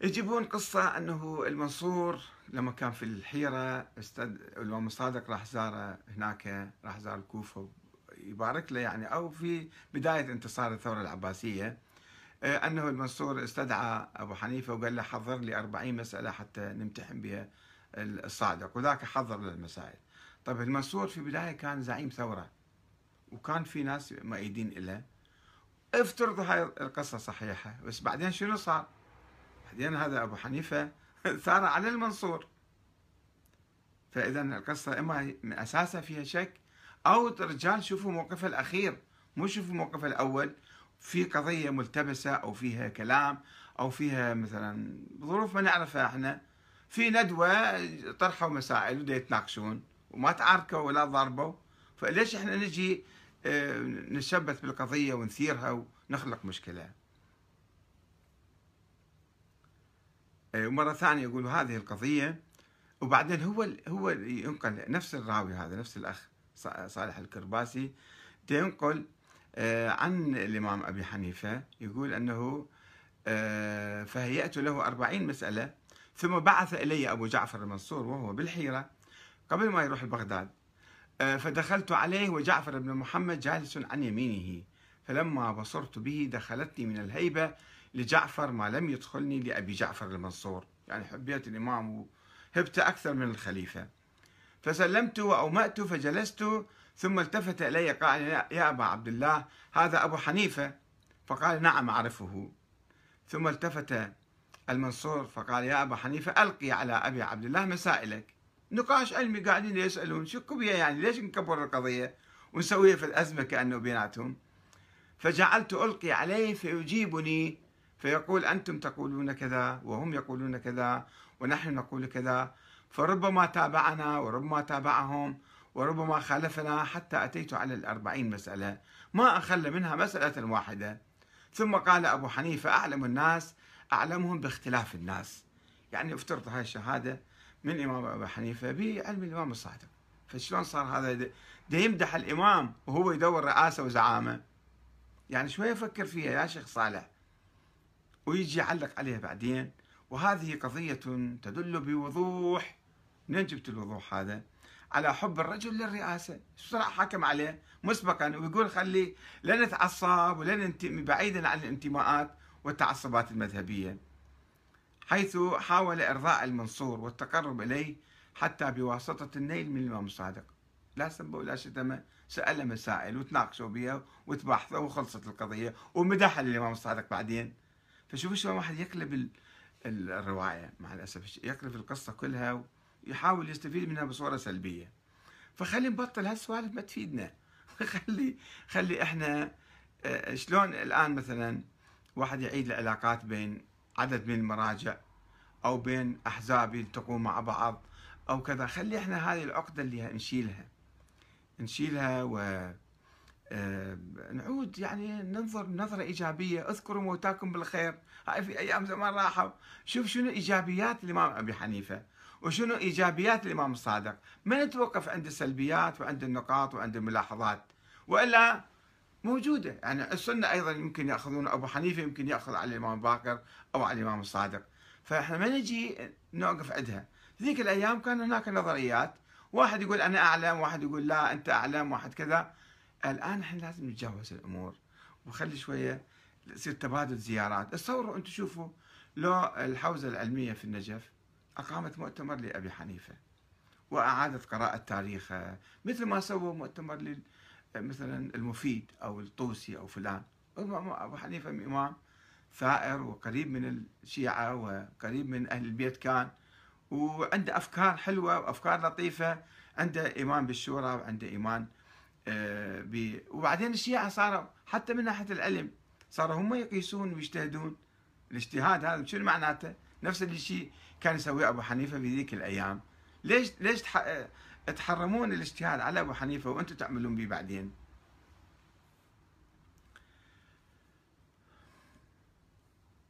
يجيبون قصة أنه المنصور لما كان في الحيرة استد... الإمام الصادق راح زاره هناك راح زار الكوفة يبارك له يعني أو في بداية انتصار الثورة العباسية آه، أنه المنصور استدعى أبو حنيفة وقال له حضر لي أربعين مسألة حتى نمتحن بها الصادق وذاك حضر للمسائل طيب المنصور في البداية كان زعيم ثورة وكان في ناس مؤيدين له افترضوا هاي القصة صحيحة بس بعدين شنو صار؟ بعدين هذا أبو حنيفة ثار على المنصور. فإذا القصة إما أساسها فيها شك أو الرجال شوفوا موقفه الأخير مو شوفوا موقفه الأول. في قضية ملتبسة أو فيها كلام أو فيها مثلا ظروف ما نعرفها إحنا. في ندوة طرحوا مسائل ودا يتناقشون وما تعاركوا ولا ضربوا فليش إحنا نجي آه، نشبث بالقضية ونثيرها ونخلق مشكلة؟ آه، ومرة ثانية يقول هذه القضية وبعدين هو هو ينقل نفس الراوي هذا نفس الأخ صالح الكرباسي ينقل آه، عن الإمام أبي حنيفة يقول أنه فهيأت له أربعين مسألة ثم بعث إلي أبو جعفر المنصور وهو بالحيرة قبل ما يروح بغداد آه، فدخلت عليه وجعفر بن محمد جالس عن يمينه. فلما بصرت به دخلتني من الهيبة لجعفر ما لم يدخلني لأبي جعفر المنصور. يعني حبيت الإمام وهبت أكثر من الخليفة. فسلمت وأومأت فجلست ثم التفت إلي قال يا أبا عبد الله هذا أبو حنيفة. فقال نعم أعرفه. ثم التفت المنصور فقال يا أبا حنيفة ألقي على أبي عبد الله مسائلك. نقاش علمي قاعدين يسألون شو بيها يعني؟ ليش نكبر القضية؟ ونسويها في الأزمة كأنه بيناتهم. فجعلت ألقي عليه فيجيبني فيقول أنتم تقولون كذا وهم يقولون كذا ونحن نقول كذا فربما تابعنا وربما تابعهم وربما خالفنا حتى أتيت على الأربعين مسألة ما أخل منها مسألة واحدة. ثم قال أبو حنيفة أعلم الناس أعلمهم باختلاف الناس. يعني افترض هاي الشهادة من الإمام أبو حنيفة بعلم الإمام الصادق. فشلون صار هذا؟ ده يمدح الإمام وهو يدور رئاسة وزعامة. يعني شوية فكر فيها يا شيخ صالح؟ ويجي يعلق عليها بعدين. وهذه قضية تدل بوضوح. منين جبت الوضوح هذا؟ على حب الرجل للرئاسة. بسرعة حكم عليه؟ مسبقا ويقول خلي لا نتعصب ولا ننتمي بعيدا عن الانتماءات والتعصبات المذهبية. حيث حاول إرضاء المنصور والتقرب إليه حتى بواسطة النيل من الإمام الصادق. لا سب ولا شتم سأل مسائل وتناقشوا بها وتباحثوا وخلصت القضية ومدح الإمام الصادق بعدين. فشوف شلون واحد يقلب الرواية مع الأسف يقلب القصة كلها ويحاول يستفيد منها بصورة سلبية. فخلي نبطل هالسوالف ما تفيدنا. خلي خلي إحنا آه، شلون الآن مثلا واحد يعيد العلاقات بين عدد من المراجع أو بين أحزاب يلتقون مع بعض أو كذا. خلي إحنا هذه العقدة اللي نشيلها نشيلها و نعود يعني ننظر نظرة إيجابية. اذكروا موتاكم بالخير. هاي في أيام زمان راحوا. شوف شنو إيجابيات الإمام أبي حنيفة وشنو إيجابيات الإمام الصادق. ما نتوقف عند السلبيات وعند النقاط وعند الملاحظات؟ وإلا موجودة. يعني السنة أيضا يمكن يأخذون أبو حنيفة يمكن يأخذ على الإمام باكر أو على الإمام الصادق. فإحنا ما نجي نوقف عندها. ذيك الأيام كان هناك نظريات واحد يقول أنا أعلم واحد يقول لا أنت أعلم واحد كذا. الآن إحنا لازم نتجاوز الأمور وخلي شوية يصير تبادل زيارات. تصوروا أنتم شوفوا لو الحوزة العلمية في النجف أقامت مؤتمر لأبي حنيفة وأعادت قراءة تاريخه مثل ما سووا مؤتمر مثلا المفيد أو الطوسي أو فلان. أبو حنيفة إمام ثائر وقريب من الشيعة وقريب من أهل البيت كان وعنده أفكار حلوة وأفكار لطيفة. عنده إيمان بالشورى وعنده إيمان آه، ب... وبعدين الشيعة صاروا حتى من ناحية العلم صاروا هم يقيسون ويجتهدون. الاجتهاد هذا شنو معناته؟ نفس الشيء كان يسويه أبو حنيفة في ذيك الأيام. ليش ليش تحرمون الاجتهاد على أبو حنيفة وأنتم تعملون به بعدين؟